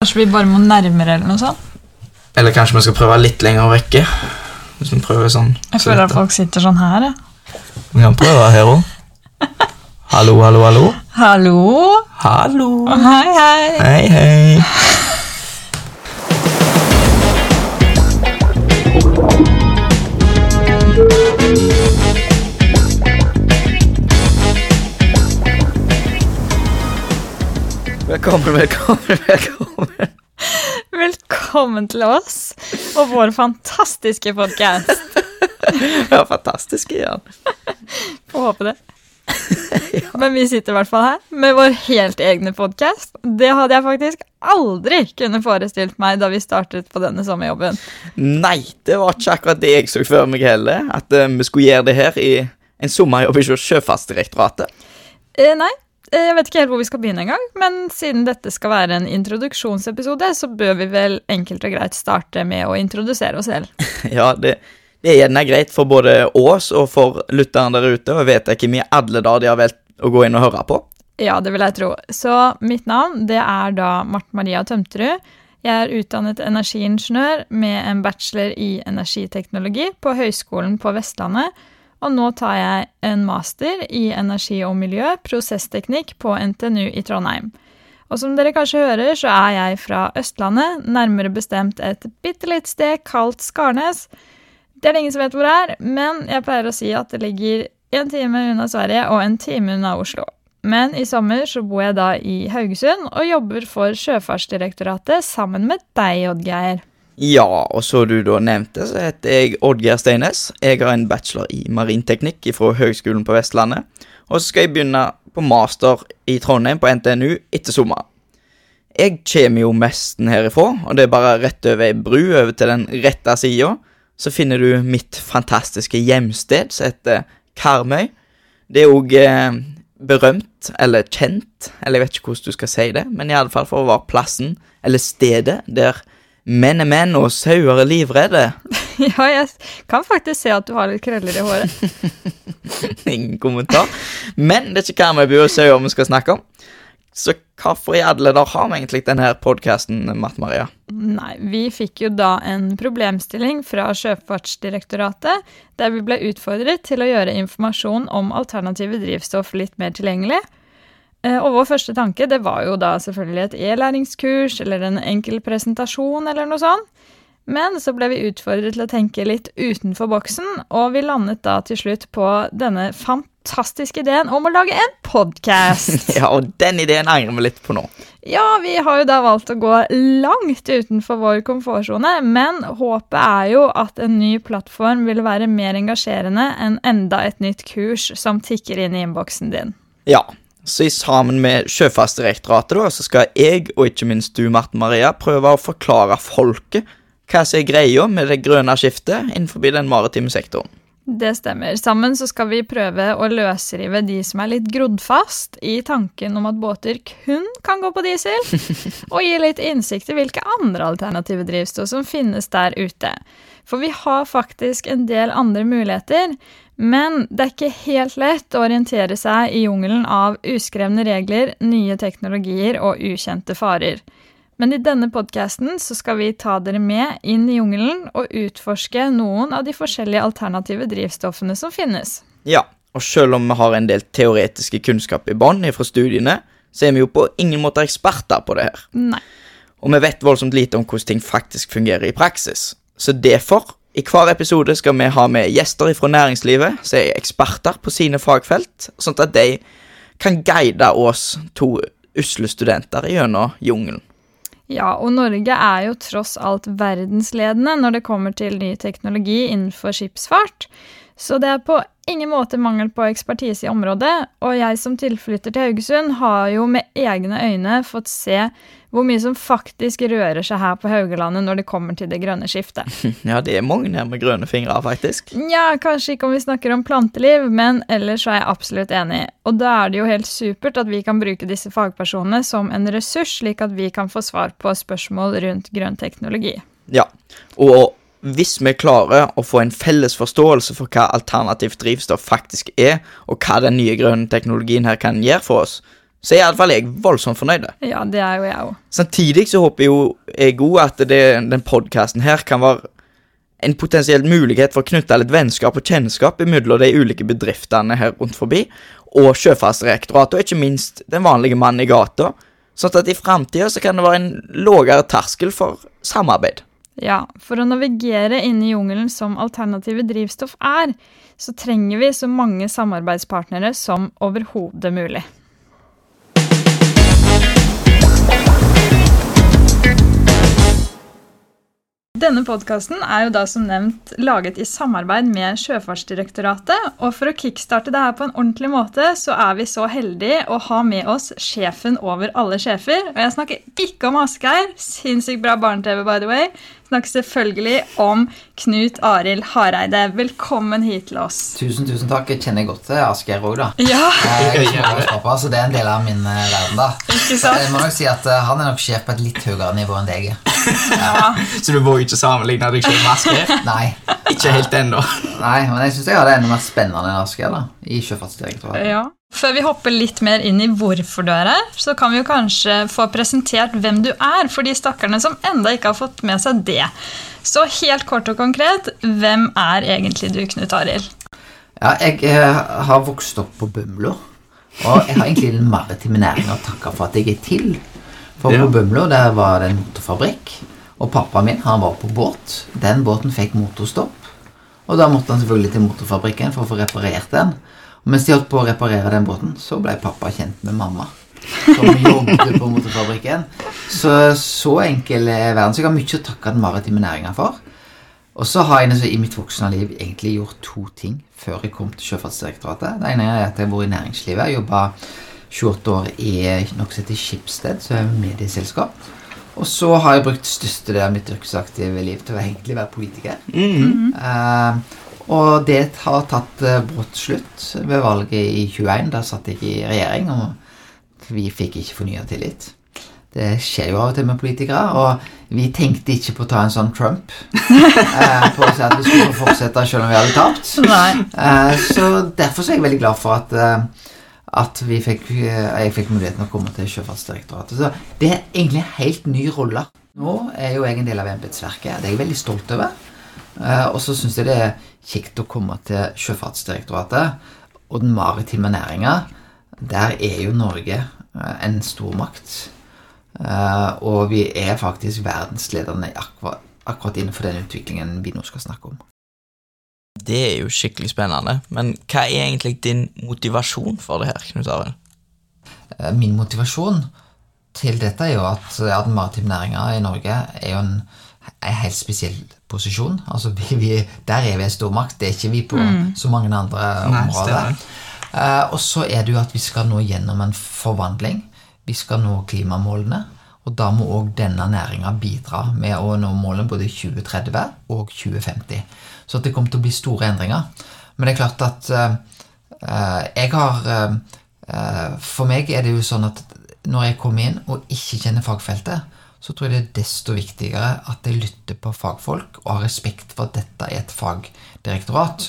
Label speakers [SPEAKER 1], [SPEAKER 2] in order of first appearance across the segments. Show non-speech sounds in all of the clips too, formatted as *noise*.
[SPEAKER 1] Kanskje vi bare må nærmere eller noe sånt?
[SPEAKER 2] Eller kanskje vi skal prøve litt lenger vekke? Hvis vi prøver sånn.
[SPEAKER 1] Jeg føler at folk sitter sånn her. jeg.
[SPEAKER 2] Vi kan prøve her òg. Hallo, hallo, hallo.
[SPEAKER 1] Hallo?
[SPEAKER 2] Hallo.
[SPEAKER 1] Hei, hei.
[SPEAKER 2] Hei, hei. Velkommen, velkommen, velkommen.
[SPEAKER 1] Velkommen til oss og vår fantastiske podkast.
[SPEAKER 2] Ja, fantastisk Jan.
[SPEAKER 1] Får håpe det. *laughs* Men vi sitter i hvert fall her med vår helt egne podkast. Det hadde jeg faktisk aldri kunne forestilt meg da vi startet på denne sommerjobben.
[SPEAKER 2] Nei, det var ikke akkurat det jeg så for meg heller. At eh, vi skulle gjøre det her i en sommerjobb i Sjøfartsdirektoratet.
[SPEAKER 1] Eh, nei, jeg vet ikke helt hvor vi skal begynne engang, men siden dette skal være en introduksjonsepisode, så bør vi vel enkelt og greit starte med å introdusere oss selv. *laughs*
[SPEAKER 2] Ja, det, det er gjerne greit for både oss og for lytteren der ute, og jeg vet ikke mye alle da de har valgt å gå inn og høre på.
[SPEAKER 1] Ja, det vil jeg tro. Så mitt navn det er da Marte Maria Tømterud. Jeg er utdannet energiingeniør med en bachelor i energiteknologi på Høgskolen på Vestlandet. Og nå tar jeg en master i energi og miljø, prosessteknikk, på NTNU i Trondheim. Og som dere kanskje hører, så er jeg fra Østlandet, nærmere bestemt et bitte lite sted kalt Skarnes. Det er det ingen som vet hvor det er, men jeg pleier å si at det ligger en time unna Sverige og en time unna Oslo. Men i sommer så bor jeg da i Haugesund og jobber for Sjøfartsdirektoratet sammen med deg, Oddgeir.
[SPEAKER 2] Ja, og så du da nevnte, så heter jeg Oddgeir Steines. Jeg har en bachelor i marinteknikk fra Høgskolen på Vestlandet. Og så skal jeg begynne på master i Trondheim på NTNU etter sommeren. Jeg kommer jo mesten herifra, og det er bare rett over ei bru over til den rette sida. Så finner du mitt fantastiske hjemsted, som heter Karmøy. Det er òg eh, berømt, eller kjent, eller jeg vet ikke hvordan du skal si det, men i alle fall for å være plassen, eller stedet, der menn er menn og sauer er livredde. *laughs*
[SPEAKER 1] Ja, jeg kan faktisk se at du har litt krøller i håret. *laughs*
[SPEAKER 2] Ingen kommentar. Men det er ikke hva vi bor og sauer vi skal snakke om. Så hvorfor i alle dager har vi egentlig denne podkasten, Marte Maria?
[SPEAKER 1] Nei, vi fikk jo da en problemstilling fra Sjøfartsdirektoratet, der vi ble utfordret til å gjøre informasjon om alternative drivstoff litt mer tilgjengelig. Eh, Og vår første tanke det var jo da selvfølgelig et e-læringskurs eller en enkel presentasjon eller noe sånt. Men så ble vi utfordret til å tenke litt utenfor boksen, og vi landet da til slutt på denne fantastiske ideen om å lage en podkast. *laughs*
[SPEAKER 2] Ja, og den ideen angrer vi litt på nå.
[SPEAKER 1] Ja, vi har jo da valgt å gå langt utenfor vår komfortsone, men håpet er jo at en ny plattform vil være mer engasjerende enn enda et nytt kurs som tikker inn i innboksen din.
[SPEAKER 2] Ja, så sammen med Sjøfartsdirektoratet da, så skal jeg, og ikke minst du, Marte Maria, prøve å forklare folket hva som er greia med det grønne skiftet innenfor den maritime sektoren.
[SPEAKER 1] Det stemmer. Sammen så skal vi prøve å løsrive de som er litt grodd fast i tanken om at båter kun kan gå på diesel, *laughs* og gi litt innsikt i hvilke andre alternative drivstoff som finnes der ute. For vi har faktisk en del andre muligheter, men det er ikke helt lett å orientere seg i jungelen av uskrevne regler, nye teknologier og ukjente farer. Men i denne podkasten så skal vi ta dere med inn i jungelen og utforske noen av de forskjellige alternative drivstoffene som finnes.
[SPEAKER 2] Ja, og selv om vi har en del teoretiske kunnskap i bånn fra studiene, så er vi jo på ingen måte eksperter på det her.
[SPEAKER 1] Nei.
[SPEAKER 2] Og vi vet voldsomt lite om hvordan ting faktisk fungerer i praksis. Så derfor, i hver episode skal vi ha med gjester fra næringslivet som er eksperter på sine fagfelt, sånn at de kan guide oss to usle studenter gjennom jungelen.
[SPEAKER 1] Ja, og Norge er jo tross alt verdensledende når det kommer til ny teknologi innenfor skipsfart. Så det er på ingen måte mangel på ekspertise i området, og jeg som tilflytter til Haugesund har jo med egne øyne fått se hvor mye som faktisk rører seg her på Haugalandet når det kommer til det grønne skiftet. *laughs*
[SPEAKER 2] Ja, det er mange her med grønne fingre, faktisk.
[SPEAKER 1] Nja, kanskje ikke om vi snakker om planteliv, men ellers så er jeg absolutt enig. Og da er det jo helt supert at vi kan bruke disse fagpersonene som en ressurs, slik at vi kan få svar på spørsmål rundt grønn teknologi.
[SPEAKER 2] Ja, og hvis vi klarer å få en felles forståelse for hva alternativt drivstoff faktisk er, og hva den nye grønne teknologien her kan gjøre for oss, så er iallfall jeg voldsomt fornøyd.
[SPEAKER 1] Ja, det er jo jeg òg.
[SPEAKER 2] Samtidig så håper jo jeg òg at det, den podkasten her kan være en potensiell mulighet for å knytte litt vennskap og kjennskap mellom de ulike bedriftene her rundt forbi, og Sjøfartsdirektoratet, og ikke minst den vanlige mannen i gata. Sånn at i framtida så kan det være en lavere terskel for samarbeid.
[SPEAKER 1] Ja, for å navigere inn i jungelen som alternative drivstoff er, så trenger vi så mange samarbeidspartnere som overhodet mulig. Denne podkasten er jo da som nevnt laget i samarbeid med Sjøfartsdirektoratet. Og for å kickstarte det her på en ordentlig måte, så er vi så heldige å ha med oss sjefen over alle sjefer. Og jeg snakker ikke om Asgeir. Sinnssykt bra barne-TV, by the way snakker selvfølgelig om Knut Arild Hareide. Velkommen hit til oss.
[SPEAKER 3] Tusen, tusen takk. Jeg kjenner godt til Asgeir òg, da.
[SPEAKER 1] Ja.
[SPEAKER 3] Jeg, pappa, så det er en del av min uh, verden, da.
[SPEAKER 1] Ikke sant?
[SPEAKER 3] Jeg må nok si at uh, Han er nok sjef på et litt høyere nivå enn deg.
[SPEAKER 2] Ja. *laughs* så du våger ikke sammenligne deg selv med Asgeir? *laughs*
[SPEAKER 3] Nei.
[SPEAKER 2] Ikke helt ennå.
[SPEAKER 3] Nei, men jeg syns jeg har det enda mer spennende enn Asgeir i Sjøfartsdirektoratet.
[SPEAKER 1] Ja. Før vi hopper litt mer inn i hvorfor du er her, så kan vi jo kanskje få presentert hvem du er, for de stakkarene som enda ikke har fått med seg det. Så helt kort og konkret, hvem er egentlig du, Knut Arild?
[SPEAKER 3] Ja, jeg eh, har vokst opp på Bømlo, og jeg har egentlig den maritime næringa å takke for at jeg er til. For på Bømlo der var det en motorfabrikk, og pappaen min han var på båt. Den båten fikk motorstopp, og da måtte han selvfølgelig til motorfabrikken for å få reparert den. Og mens de holdt på å reparere den båten, så ble pappa kjent med mamma. Som jobbet på motorfabrikken. Så så enkel er verden. Så jeg har mye å takke den maritime næringa for. Og så har jeg i mitt voksne liv egentlig gjort to ting før jeg kom til Sjøfartsdirektoratet. Det ene er at jeg har vært i næringslivet. Jeg jobba 28 år i noe som heter Schibsted, som er medieselskap. Og så har jeg brukt største del av mitt yrkesaktive liv til å egentlig være politiker. Mm -hmm. uh, og det har tatt eh, brått slutt ved valget i 21. Da satt jeg i regjering, og vi fikk ikke fornya tillit. Det skjer jo av og til med politikere, og vi tenkte ikke på å ta en sånn Trump. *laughs* eh, på å si at vi skulle fortsette selv om vi hadde tapt. Eh, så derfor er jeg veldig glad for at, eh, at fikk, eh, jeg fikk muligheten å komme til Sjøfartsdirektoratet. Så det er egentlig en helt ny rolle. Nå er jo jeg en del av embetsverket. Det er jeg veldig stolt over. Eh, og så syns jeg det er kjekt å komme til Sjøfartsdirektoratet og den maritime næringa. Der er jo Norge eh, en stormakt. Eh, og vi er faktisk verdensledende akkurat, akkurat innenfor den utviklingen vi nå skal snakke om.
[SPEAKER 2] Det er jo skikkelig spennende. Men hva er egentlig din motivasjon for det her, Knut Arild?
[SPEAKER 3] Min motivasjon til dette er jo at den maritime næringa i Norge er jo en, en helt spesiell posisjon. Altså, vi, vi, der er vi en stormakt. Det er ikke vi på mm. så mange andre Nei, områder. Uh, og så er det jo at vi skal nå gjennom en forvandling. Vi skal nå klimamålene. Og da må òg denne næringa bidra med å nå målene både 2030 og 2050. Så det kommer til å bli store endringer. Men det er klart at uh, uh, jeg har For meg er det jo sånn at når jeg kommer inn og ikke kjenner fagfeltet, så tror jeg det er desto viktigere at jeg lytter på fagfolk og har respekt for at dette er et fagdirektorat.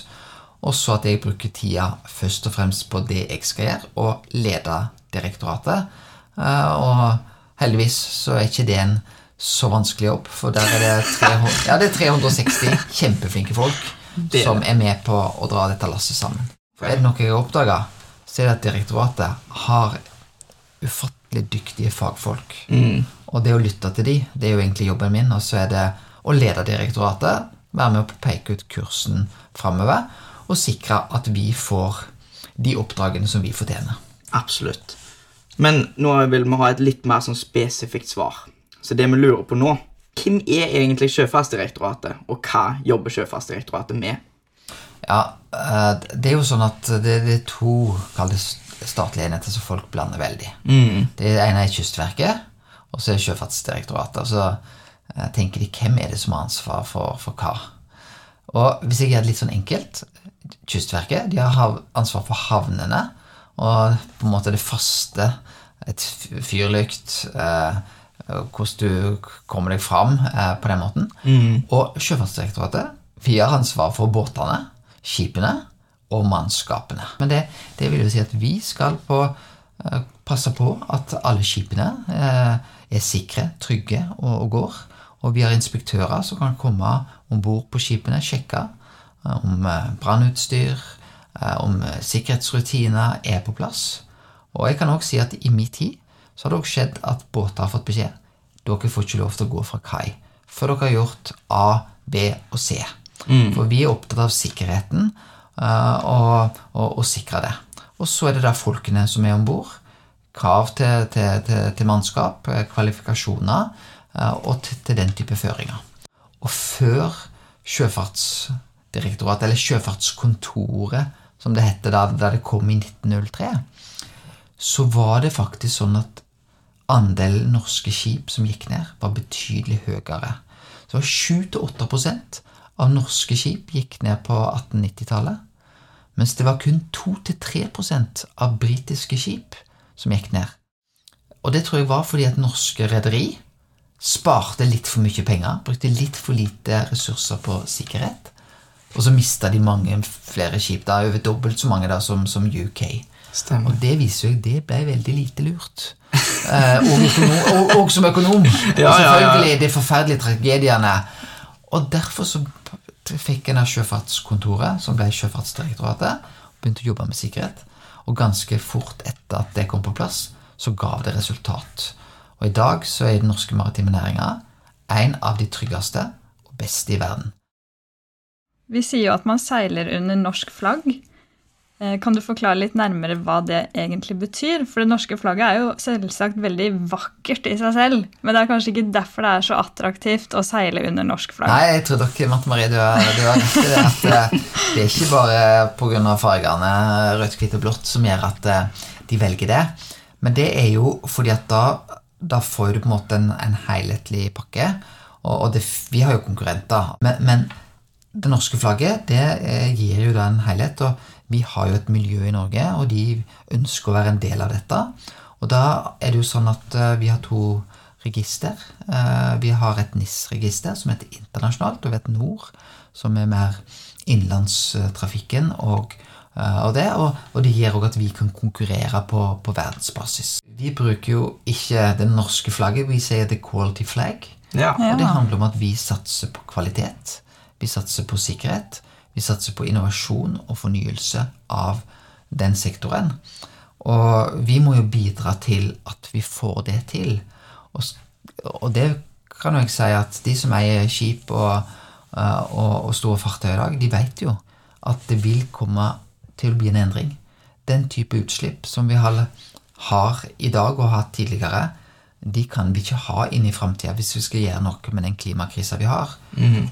[SPEAKER 3] Og så at jeg bruker tida først og fremst på det jeg skal gjøre, og lede direktoratet. Eh, og heldigvis så er ikke det en så vanskelig jobb, for der er det, 300, *laughs* ja, det er 360 kjempeflinke folk er som er med på å dra dette lasset sammen. For er det noe jeg har oppdaga, så er det at direktoratet har ufattelig dyktige fagfolk. Mm. Og det å lytte til de, det er jo egentlig jobben min. Og så er det å lede direktoratet, være med å peke ut kursen framover, og sikre at vi får de oppdragene som vi fortjener.
[SPEAKER 2] Absolutt. Men nå vil vi ha et litt mer sånn spesifikt svar. Så det vi lurer på nå Hvem er egentlig Sjøfartsdirektoratet, og hva jobber Sjøfartsdirektoratet med?
[SPEAKER 3] Ja, eh, det er jo sånn at det, er to statlige enheter som folk blander veldig. Mm. Det ene er Kystverket, og så er Sjøfartsdirektoratet. Og så eh, tenker de hvem er det som har ansvar for, for hva. Og hvis jeg gjør det litt sånn enkelt Kystverket de har ansvar for havnene og på en måte det faste. Et fyrlykt. Eh, hvordan du kommer deg fram eh, på den måten. Mm. Og Sjøfartsdirektoratet vi har ansvar for båtene, skipene og mannskapene. Men det, det vil jo si at vi skal på eh, passe på at alle skipene eh, er sikre, trygge og, og går. Og vi har inspektører som kan komme om bord på skipene, sjekke eh, om eh, brannutstyr, eh, om sikkerhetsrutiner er på plass. Og jeg kan også si at i min tid så har det også skjedd at båter har fått beskjed dere får ikke lov til å gå fra kai før dere har gjort A, B og C. For vi er opptatt av sikkerheten og, og, og sikre det. Og så er det da folkene som er om bord. Krav til, til, til, til mannskap, eh, kvalifikasjoner eh, og til, den type føringer. Og før Sjøfartsdirektoratet, eller Sjøfartskontoret, som det het da, da det kom i 1903, så var det faktisk sånn at andelen norske skip som gikk ned, var betydelig høyere. Så 7-8% av norske skip gikk ned på 1890-tallet, mens det var kun 2-3% av britiske skip som gikk ned. Og det tror jeg var fordi at norske rederi sparte litt for mye penger, brukte litt for lite ressurser på sikkerhet, og så mista de mange flere skip, da, over dobbelt så mange da, som, som UK.
[SPEAKER 2] Stemmer.
[SPEAKER 3] Og det viser jo at det ble veldig lite lurt. *laughs* Eh, og, økonom, og, og som økonom.
[SPEAKER 2] Ja,
[SPEAKER 3] og
[SPEAKER 2] ja, ja.
[SPEAKER 3] selvfølgelig de forferdelige tragediene. Og derfor så fikk en av Sjøfartskontoret, som ble Sjøfartsdirektoratet, begynte å jobbe med sikkerhet. Og ganske fort etter at det kom på plass, så gav det resultat. Og i dag så er den norske maritime næringa en av de tryggeste og beste i verden.
[SPEAKER 1] Vi sier jo at man seiler under norsk flagg. Eh, Kan du forklare litt nærmere hva det egentlig betyr? For det norske flagget er jo selvsagt veldig vakkert i seg selv, men det er kanskje ikke derfor det er så attraktivt å seile under norsk flagg.
[SPEAKER 3] Nei, jeg tror dere, Marte Marie, du har, rett i det. At eh, det er ikke bare pga. fargene rødt, hvitt og blått som gjør at eh, de velger det. Men det er jo fordi at da, da får du på en måte en, en helhetlig pakke. Og, og det, vi har jo konkurrenter. Men, men det norske flagget det eh, gir jo da en helhet. Og vi har jo et miljø i Norge, og de ønsker å være en del av dette. Og da er det jo sånn at eh, vi har to register. Eh, Vi har et NIS-register som heter internasjonalt, og vi har et NOR, som er mer innenlandstrafikken og, eh, og det. Og, og det gjør òg at vi kan konkurrere på, på verdensbasis. Vi bruker jo ikke det norske flagget, vi sier the quality flag.
[SPEAKER 2] Ja.
[SPEAKER 1] Ja.
[SPEAKER 3] Og det handler om at vi satser på kvalitet, vi satser på sikkerhet, vi satser på innovasjon og fornyelse av den sektoren. Og vi må jo bidra til at vi får det til. Og, og det kan jo jeg si at de som eier skip og, eh, og, og store fartøy i dag, de vet jo at det vil komme til å bli en endring. Den type utslipp som vi har, har i dag og har hatt tidligere, de kan vi ikke ha inn i framtida hvis vi skal gjøre noe med den klimakrisa vi har.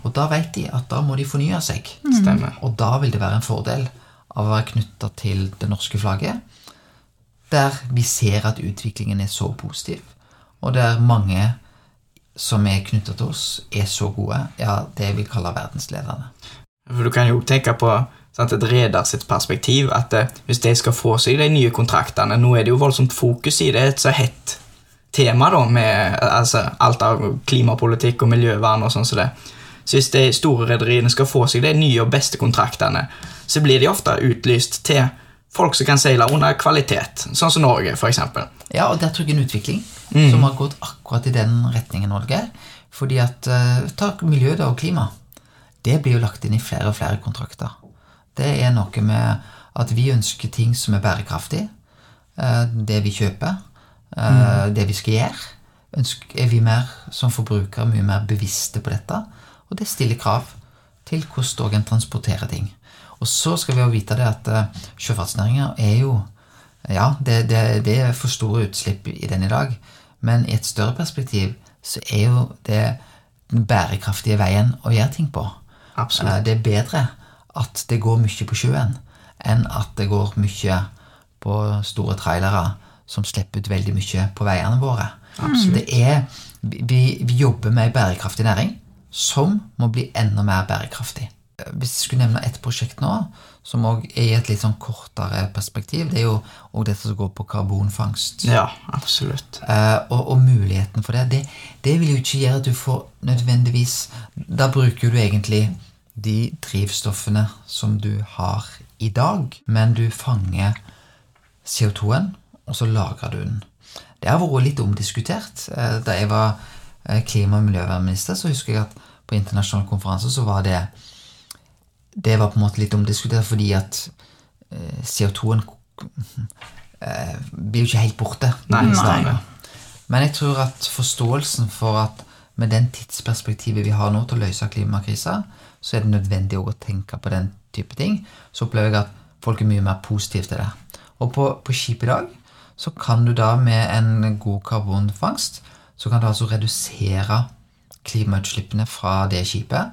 [SPEAKER 3] Og da vet de at da må de fornye seg.
[SPEAKER 2] Mm.
[SPEAKER 3] Og da vil det være en fordel av å være knytta til det norske flagget, der vi ser at utviklingen er så positiv, og der mange som er knytta til oss, er så gode. Ja, det vi kaller verdensledende.
[SPEAKER 2] For du kan jo tenke på sant, et reder sitt perspektiv, at eh, hvis de skal få seg de nye kontraktene Nå er det jo voldsomt fokus i det, et så hett tema da, med altså, alt av klimapolitikk og miljøvern og sånn som det. Så hvis de store rederiene skal få seg de nye og beste kontraktene, så blir de ofte utlyst til folk som kan seile under kvalitet, sånn som Norge, eksempel.
[SPEAKER 3] Ja, og der tror jeg en utvikling som har gått akkurat i den retningen, Norge. Fordi at eh, Ta miljø da, og klima. Det blir jo lagt inn i flere og flere kontrakter. Det er noe med at vi ønsker ting som er bærekraftig. eh, det vi kjøper, eh, det vi skal gjøre. Ønsker, er vi mer som forbrukere mye mer bevisste på dette. Og det stiller krav til hvordan en transporterer ting. Og så skal vi jo vite det at uh, sjøfartsnæringa er jo Ja, det, det, det er for store utslipp i den i dag, men i et større perspektiv så er jo det den bærekraftige veien å gjøre ting på.
[SPEAKER 2] Absolutt.
[SPEAKER 3] Eh, Det er bedre at det går mye på sjøen, enn at det går mye på store trailere som slipper ut veldig mye på veiene våre. Så det er, vi, vi jobber med en bærekraftig næring som må bli enda mer bærekraftig. Hvis jeg skulle nevne ett prosjekt nå, som også er i et litt sånn kortere perspektiv, det er jo også dette som går på karbonfangst.
[SPEAKER 2] Ja, absolutt.
[SPEAKER 3] Eh, og, og muligheten for det, det Det vil jo ikke gjøre at du får nødvendigvis Da bruker du egentlig de drivstoffene som du har i dag, men du fanger CO2-en, og så lagra du den. Det har vært litt omdiskutert. Eh, Da jeg var eh, klima- og miljøvernminister, så husker jeg at på internasjonale konferanser så var det Det var på en måte litt omdiskutert fordi at eh, CO2-en eh, blir jo ikke helt borte.
[SPEAKER 4] Nei, nei.
[SPEAKER 3] Men jeg tror at forståelsen for at med den tidsperspektivet vi har nå til å løse klimakrisa, så er det nødvendig å tenke på den type ting. Så opplever jeg at folk er mye mer positive til det. Og på, på skip i dag så kan du da med en god karbonfangst så kan du altså redusere klimautslippene fra det skipet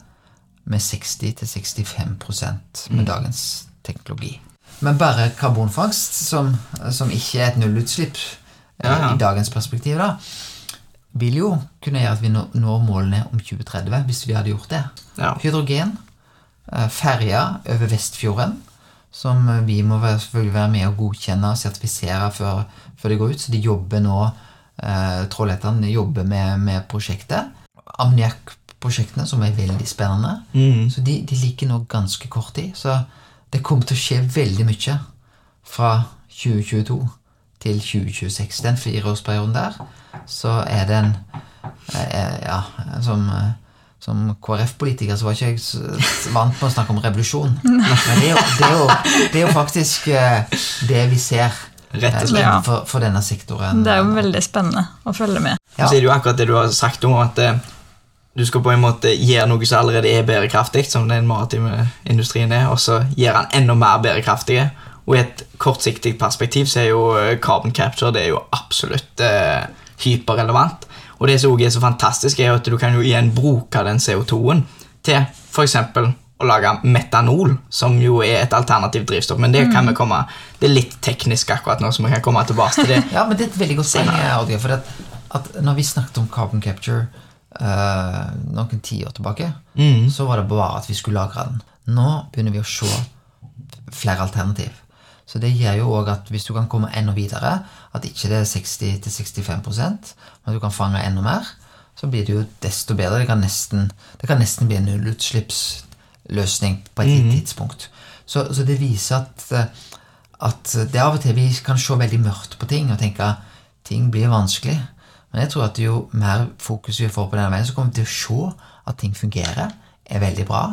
[SPEAKER 3] med 60-65% med dagens teknologi. Men bare karbonfangst, som, som ikke er et nullutslipp eh,
[SPEAKER 4] Ja, ja.
[SPEAKER 3] i dagens perspektiv, da, vil jo kunne gjøre at vi når målene om 2030, hvis vi hadde gjort det.
[SPEAKER 4] Ja.
[SPEAKER 3] Hydrogen, eh, ferja over Vestfjorden, som eh, vi må selvfølgelig være med å godkjenne og sertifisere før, før det går ut. Så de jobber nå, eh, Trollhättan jobber med, med prosjektet. Ammoniakkprosjektene, som er veldig spennende.
[SPEAKER 4] Mm.
[SPEAKER 3] Så de, de ligger nå ganske kort tid. Så det kommer til å skje veldig mye fra 2022 til 2026. Den fireårsperioden der, så er det en eh, Ja, som, eh, som KrF-politiker så var ikke jeg vant med å snakke om revolusjon. *laughs* Men det er jo, det er jo, det er jo faktisk eh, det vi ser
[SPEAKER 4] Rett og
[SPEAKER 3] eh,
[SPEAKER 4] slett.
[SPEAKER 3] innenfor for denne sektoren.
[SPEAKER 1] Det er jo veldig spennende å følge med.
[SPEAKER 3] Ja.
[SPEAKER 4] Så er det jo akkurat det du har sagt om at eh, du skal på en måte gjøre noe som allerede er bærekraftig, som den maritime industrien er, og så gjøre den enda mer bærekraftig. Og i et kortsiktig perspektiv så er jo carbon capture det er jo absolutt eh, hyperrelevant. Og det som også er så fantastisk, er at du kan jo igjen bruke den CO2-en til f.eks. å lage metanol, som jo er et alternativt drivstoff. Men det kan vi komme Det er litt teknisk akkurat nå, så vi kan komme tilbake til det. *laughs*
[SPEAKER 3] Ja, men det er et veldig godt poeng. Oddgeir. For at, at når vi snakket om carbon capture uh, noen tiår tilbake,
[SPEAKER 4] Mm.
[SPEAKER 3] så var det bare at vi skulle lagre den. Nå begynner vi å se flere alternativ. Så det gjør jo òg at hvis du kan komme enda videre, at ikke det er 60-65% men at du kan fange enda mer, så blir det jo desto bedre. Det kan nesten, det kan nesten bli en nullutslippsløsning på et mm. tidspunkt. Så, så det viser at, eh, at det av og til vi kan se veldig mørkt på ting og tenke at ting blir vanskelig. Men jeg tror at jo mer fokus vi får på denne veien, så kommer vi til å se at ting fungerer, er veldig bra.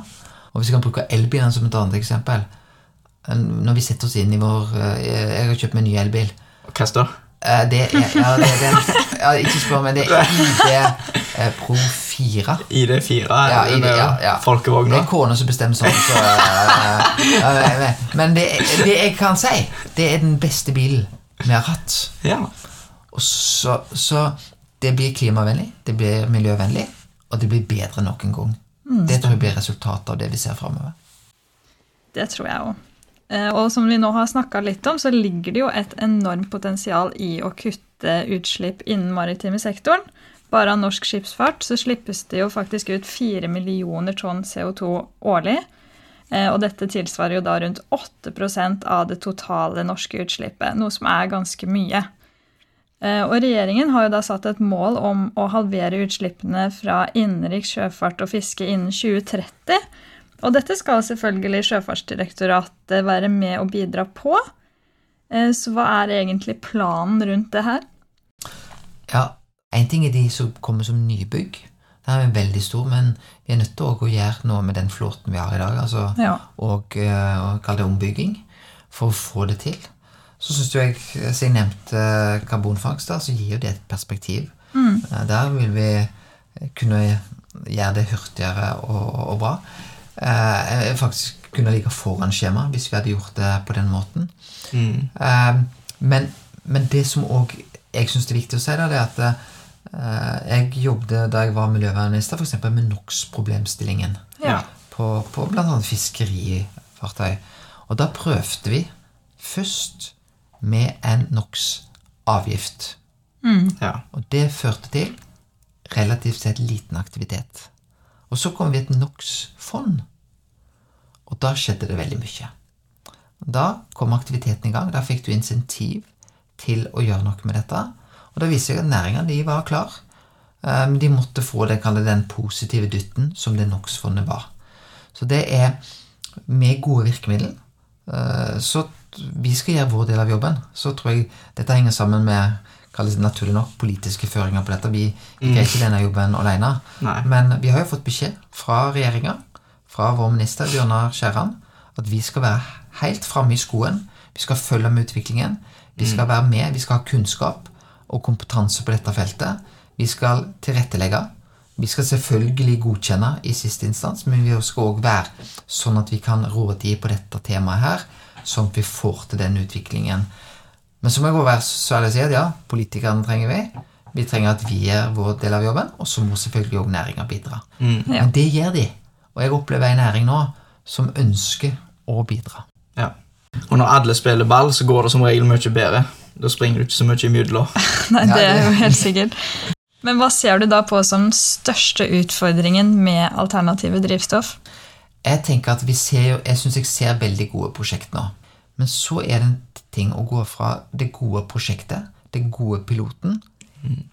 [SPEAKER 3] Og hvis vi kan bruke elbilene som et annet eksempel Når vi setter oss inn i vår eh, Jeg har kjøpt meg en ny elbil.
[SPEAKER 4] Hva står
[SPEAKER 3] Eh, Det er, ja, det, det er ja, Ikke spør, men det er ID eh, Pro 4.
[SPEAKER 4] ID4?
[SPEAKER 3] Ja,
[SPEAKER 4] den
[SPEAKER 3] ID, ja, ja.
[SPEAKER 4] Folkevogna?
[SPEAKER 3] Det er kona som bestemmer sånn. Så, eh, men det, det jeg kan si, det er den beste bilen vi har hatt.
[SPEAKER 4] Ja.
[SPEAKER 3] Og så, så det blir klimavennlig, det blir miljøvennlig, og det blir bedre nok noen gang. det tror jeg blir resultatet av det vi ser framover.
[SPEAKER 1] Det tror jeg òg. Og som vi nå har snakka litt om, så ligger det jo et enormt potensial i å kutte utslipp innen maritime sektoren. Bare av norsk skipsfart så slippes det jo faktisk ut 4 millioner tonn CO2 årlig. Eh, Og dette tilsvarer jo da rundt 8% av det totale norske utslippet, noe som er ganske mye. Eh, Og regjeringen har jo da satt et mål om å halvere utslippene fra innenriks sjøfart og fiske innen 2030. Og dette skal selvfølgelig Sjøfartsdirektoratet være med og bidra på. Eh, Så hva er egentlig planen rundt det her?
[SPEAKER 3] Ja, En ting er de som kommer som nybygg. Det er veldig stor, men vi er nødt til å gjøre noe med den flåten vi har i dag. altså
[SPEAKER 1] Ja.
[SPEAKER 3] og, eh, og kalle det ombygging for å få det til. Så syns jeg, som jeg nevnte eh, karbonfangst, da, så gir jo det et perspektiv. Mm. Der vil vi kunne gjøre det hurtigere og, og bra. Eh, jeg faktisk kunne ligge foran skjema hvis vi hadde gjort det på den måten.
[SPEAKER 4] Mm.
[SPEAKER 3] Eh, men, men det som òg jeg syns er viktig å si, da, det er at eh, jeg jobbet da jeg var miljøvernminister, f.eks. med NOx-problemstillingen
[SPEAKER 1] Ja.
[SPEAKER 3] på, på bl.a. fiskerifartøy. Og da prøvde vi først med en NOx-avgift.
[SPEAKER 4] ja.
[SPEAKER 3] Og det førte til relativt sett liten aktivitet. Og så kom vi et NOx-fond, og da skjedde det veldig mye. Da kom aktiviteten i gang. Da fikk du insentiv til å gjøre noe med dette. Og da viser jeg at næringa de var klar. Eh, de måtte få det, den positive dytten som det NOx-fondet var. Så det er med gode virkemidler eh, så vi skal gjøre vår del av jobben. Så tror jeg dette henger sammen med kalles naturlig nok politiske føringer på dette. Vi vi greier ikke denne jobben alene.
[SPEAKER 4] Nei.
[SPEAKER 3] Men vi har jo fått beskjed fra regjeringa, fra vår minister Bjørnar Skjæran, at vi skal være helt framme i skoen. Vi skal følge med utviklingen. Vi skal være med, vi skal ha kunnskap og kompetanse på dette feltet. Vi skal tilrettelegge. Vi skal selvfølgelig godkjenne i siste instans, men vi skal òg være sånn at vi kan rådgi på dette temaet her, sånn at vi får til den utviklingen. Men så må jeg også være så ærlig å si at ja, politikerne trenger vi. Vi trenger at vi gjør vår del av jobben, og så må selvfølgelig òg næringa bidra.
[SPEAKER 4] Mm.
[SPEAKER 1] Ja.
[SPEAKER 3] Men det gjør de. Og jeg opplever en næring nå som ønsker å bidra.
[SPEAKER 4] Ja. Og når alle spiller ball, så går det som regel mye bedre. Da springer du ikke så mye imidler. *laughs*
[SPEAKER 1] Nei, det er jo helt sikkert. Men hva ser du da på som største utfordringen med alternative drivstoff?
[SPEAKER 3] Jeg tenker at vi ser jo, jeg syns jeg ser veldig gode prosjekt nå. Men så er det en ting å gå fra det gode prosjektet, det gode piloten,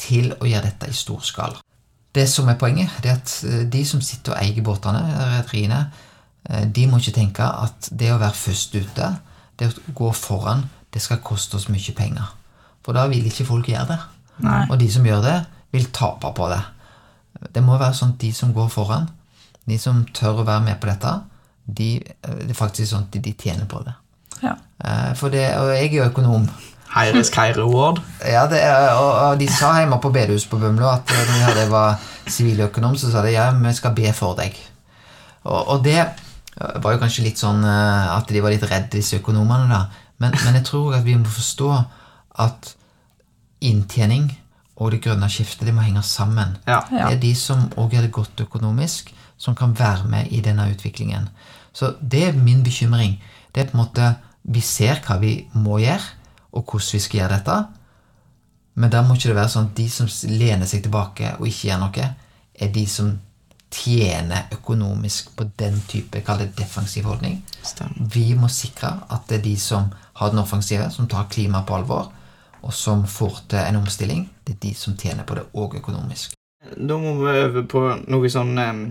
[SPEAKER 3] til å gjøre dette i stor skala. Det som er poenget, det er at eh, de som sitter og eier båtene, rederiene, eh, de må ikke tenke at det å være først ute, det å gå foran, det skal koste oss mye penger. For da vil ikke folk gjøre det.
[SPEAKER 1] Nei.
[SPEAKER 3] Og de som gjør det, vil tape på det. Det må være sånn at de som går foran, de som tør å være med på dette, de, eh, det er faktisk sånn at de tjener på det.
[SPEAKER 1] Ja.
[SPEAKER 3] Eh, For det, og jeg er jo økonom.
[SPEAKER 4] High Keire high.
[SPEAKER 3] Ja, det er, og, og de sa hjemme på bedehus på Bømlo at eh, når jeg hadde var siviløkonom, så sa de ja, vi skal be for deg. Og, og det eh, var jo kanskje litt sånn at de var litt redde, disse økonomene, da. Men, men jeg tror at vi må forstå at inntjening og det grønne skiftet, det må henge sammen.
[SPEAKER 4] Ja.
[SPEAKER 1] Ja.
[SPEAKER 3] Det er de som òg gjør det godt økonomisk, som kan være med i denne utviklingen. Så det er min bekymring. Det er på en måte Vi ser hva vi må gjøre, og hvordan vi skal gjøre dette. Men da må ikke det være sånn at de som lener seg tilbake og ikke gjør noe, er de som tjener økonomisk på den type kall det defensiv holdning.
[SPEAKER 4] Stem.
[SPEAKER 3] Vi må sikre at det er de som har den offensive, som tar klimaet på alvor, og som får til en omstilling, det er de som tjener på det òg økonomisk.
[SPEAKER 4] Da må vi over på noe sånn em,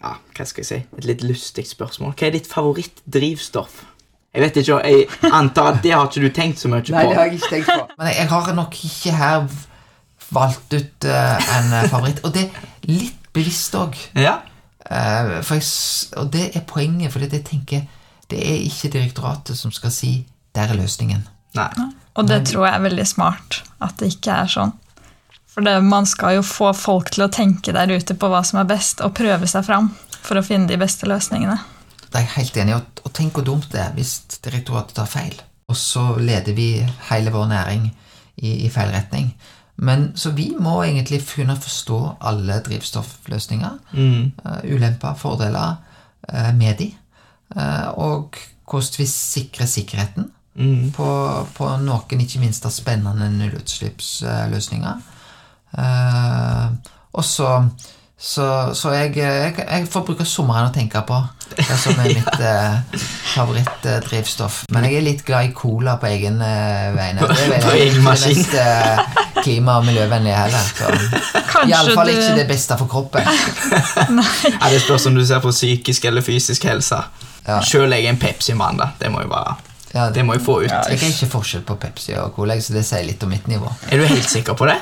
[SPEAKER 4] Ja, hva skal jeg si? Et litt lystig spørsmål. Hva er ditt favorittdrivstoff? Jeg vet ikke, jeg antar at det har ikke du tenkt så mye på.
[SPEAKER 3] Nei, det har jeg ikke tenkt på. Men jeg, jeg har nok ikke her valgt ut uh, en eh, favoritt. Og det er litt bevisst òg.
[SPEAKER 4] Ja?
[SPEAKER 3] Uh, og det er poenget, for det, jeg tenker det er ikke direktoratet som skal si 'der er løsningen'.
[SPEAKER 4] Nei.
[SPEAKER 1] Og det tror jeg er veldig smart, at det ikke er sånn. For det, man skal jo få folk til å tenke der ute på hva som er best, og prøve seg fram for å finne de beste løsningene.
[SPEAKER 3] Det er jeg helt enig i. Og, og tenk hvor dumt det er hvis direktoratet tar feil. Og så leder vi hele vår næring i, i feil retning. Men Så vi må egentlig kunne forstå alle drivstoffløsninger.
[SPEAKER 4] Mm.
[SPEAKER 3] Uh, ulemper, fordeler uh, med de. Uh, og hvordan vi sikrer sikkerheten
[SPEAKER 4] Mm.
[SPEAKER 3] på, på noen ikke minst av spennende nullutslippsløsninger. Og så så, så jeg, jeg, jeg får bruke sommeren å tenke på det som er mitt eh, favorittdrivstoff. Men jeg er litt glad i cola på egen eh, vegne. Det er vel det mest eh, klima- og miljøvennlige heller. Iallfall
[SPEAKER 1] du-
[SPEAKER 3] ikke det beste for kroppen. *laughs*
[SPEAKER 4] Ja, det spørs om du ser på psykisk eller fysisk helse.
[SPEAKER 3] Ja.
[SPEAKER 4] Sjøl er jeg en Pepsi-mann. da. Det må jeg bare
[SPEAKER 3] Ja,
[SPEAKER 4] Det må jeg få ut.
[SPEAKER 3] Jeg er ikke forskjell på Pepsi og Cola, så det sier litt om mitt nivå.
[SPEAKER 4] Er du helt sikker på det?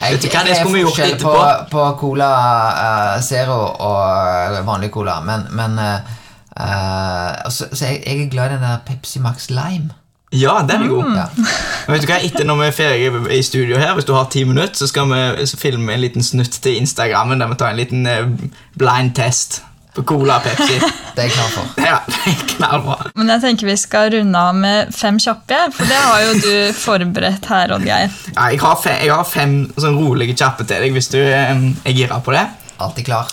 [SPEAKER 3] Jeg,
[SPEAKER 4] Vet du hva, det skulle vi gjort
[SPEAKER 3] forskjell på, på Cola uh, Zero og vanlig Cola, men, men uh, eh, så, så jeg, jeg er glad i den der Pepsi Max Lime.
[SPEAKER 4] Ja, den er god.
[SPEAKER 3] Ja.
[SPEAKER 4] Vet du hva, Etter når vi er ferdige i studio her, hvis du har ti minutter, så skal vi filme en liten snutt til Instagrammen der vi tar en liten blind test på Cola og Pepsi. *laughs*
[SPEAKER 3] Det er jeg klar for.
[SPEAKER 4] Ja, det er knallbra.
[SPEAKER 1] Men jeg tenker vi skal runde av med fem kjappe, for det har jo du forberedt her, Oddgeir.
[SPEAKER 4] Ja, jeg, har fem, jeg har fem sånn rolige kjappe til deg hvis du er gira på det.
[SPEAKER 3] Alltid klar.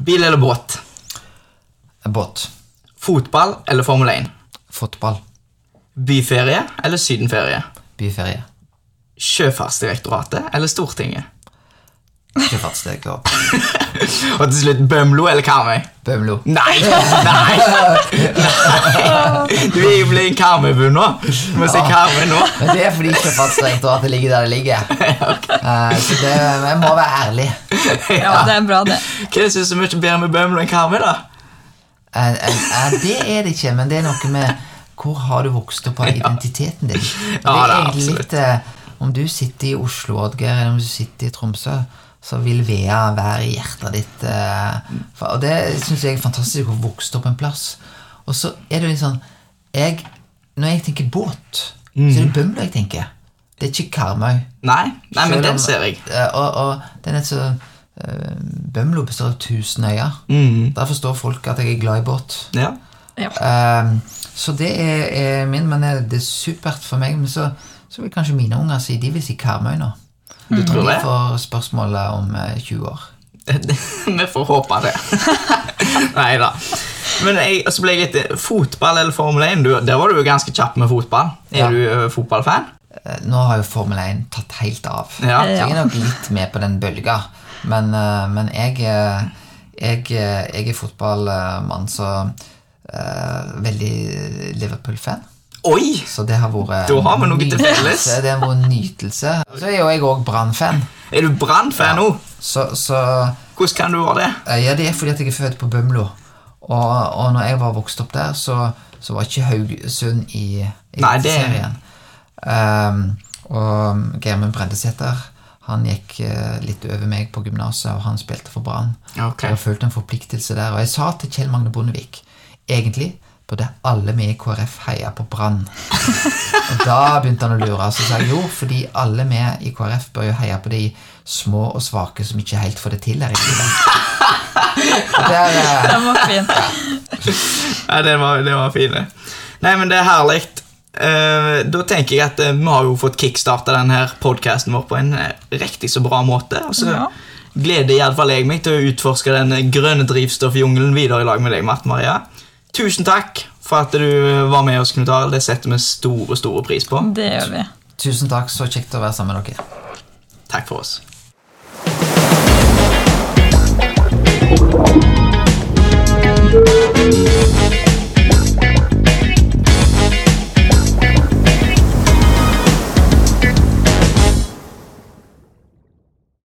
[SPEAKER 4] Bil eller båt?
[SPEAKER 3] Båt.
[SPEAKER 4] Fotball eller Formel 1?
[SPEAKER 3] Fotball.
[SPEAKER 4] Byferie eller sydenferie?
[SPEAKER 3] Byferie.
[SPEAKER 4] Sjøfartsdirektoratet eller Stortinget?
[SPEAKER 3] Sjøfartsdirektorat. *laughs*
[SPEAKER 4] Og til slutt Bømlo eller Karmøy?
[SPEAKER 3] Bømlo.
[SPEAKER 4] Nei! *laughs* Nei! nei. *laughs* Du er jo blitt en Karmøy-bu nå. Du må si Karmøy nå.
[SPEAKER 3] Men det er fordi det ligger der det ligger. Eh, så det, jeg må være ærlig.
[SPEAKER 1] Ja, det er bra, det.
[SPEAKER 4] Hva er det som er så mye bedre med Bømlo enn Karmøy, da?
[SPEAKER 3] Eh, eh, det er det ikke, men det er noe med hvor har du vokst opp av identiteten din.
[SPEAKER 4] Ja,
[SPEAKER 3] det er egentlig litt Om du sitter i Oslo, Oddgeir, eller om du sitter i Tromsø, så vil Vea være i hjertet ditt. eh, og det syns jeg er fantastisk å vokse opp en plass. Og så er det litt sånn jeg, Når jeg tenker båt, så er det Bømlo jeg tenker. Det er ikke Karmøy.
[SPEAKER 4] Nei, nei men
[SPEAKER 3] Selv
[SPEAKER 4] den ser jeg.
[SPEAKER 3] eh, Og, og den er så eh, Bømlo består av tusen øyer.
[SPEAKER 4] Mm.
[SPEAKER 3] Der forstår folk at jeg er glad i båt.
[SPEAKER 4] Ja.
[SPEAKER 1] Ja.
[SPEAKER 3] Um, så det er, er min, men det er supert for meg. Men så, så vil kanskje mine unger si de vil si Karmøy nå.
[SPEAKER 4] Du tror det?
[SPEAKER 3] Vi får spørsmålet om eh, 20 år. *laughs*
[SPEAKER 4] Vi får håpe det. *laughs* Nei da. Men jeg, så ble jeg litt Fotball eller Formel 1? Du, der var du jo ganske kjapp med fotball. Er
[SPEAKER 3] Ja.
[SPEAKER 4] du fotballfan?
[SPEAKER 3] Eh, Nå har jo Formel 1 tatt helt av.
[SPEAKER 4] Ja.
[SPEAKER 3] Jeg er nok litt med på den bølga. Men, eh, men jeg, eh, jeg, eh, jeg er fotballmann, så uh, veldig Liverpool-fan.
[SPEAKER 4] Oi!
[SPEAKER 3] Så det har vært
[SPEAKER 4] Da har vi noe til felles.
[SPEAKER 3] Det har vært nytelse. Så er jo jeg òg Brann-fan.
[SPEAKER 4] Er du Brann-fan nå?
[SPEAKER 3] Så, så
[SPEAKER 4] Hvordan kan du være det?
[SPEAKER 3] Eh, Ja, det er fordi at jeg er født på Bømlo. Og, og når jeg var vokst opp der, så, så var ikke Haugesund i
[SPEAKER 4] Nei, det-
[SPEAKER 3] serien. Um, og Geirmund Brendesæter han gikk eh, litt over meg på gymnaset, og han spilte for Brann. Okay. Jeg følte en forpliktelse der. Og jeg sa til Kjell Magne Bondevik egentlig burde alle vi i KrF heie på Brann. og da begynte han å lure. Så sa jeg jo, fordi alle vi i KrF bør jo heie på de små og svake som ikke helt får det til her i livet. Der, eh,
[SPEAKER 1] Den var fin.
[SPEAKER 4] ja, det var, det var fin. Nei, men det er herlig. Uh, da tenker jeg at uh, vi har jo fått kickstarta denne podkasten vår på en riktig så bra måte. Og så
[SPEAKER 1] Ja.
[SPEAKER 4] gleder iallfall jeg meg til å utforske den grønne drivstoffjungelen videre i lag med deg, Marte Maria tusen takk for at du eh, var med oss, Knut Arild. Det setter vi store, store pris på.
[SPEAKER 1] Det gjør vi.
[SPEAKER 3] Tusen takk. Så kjekt å være sammen med dere.
[SPEAKER 4] Takk for oss.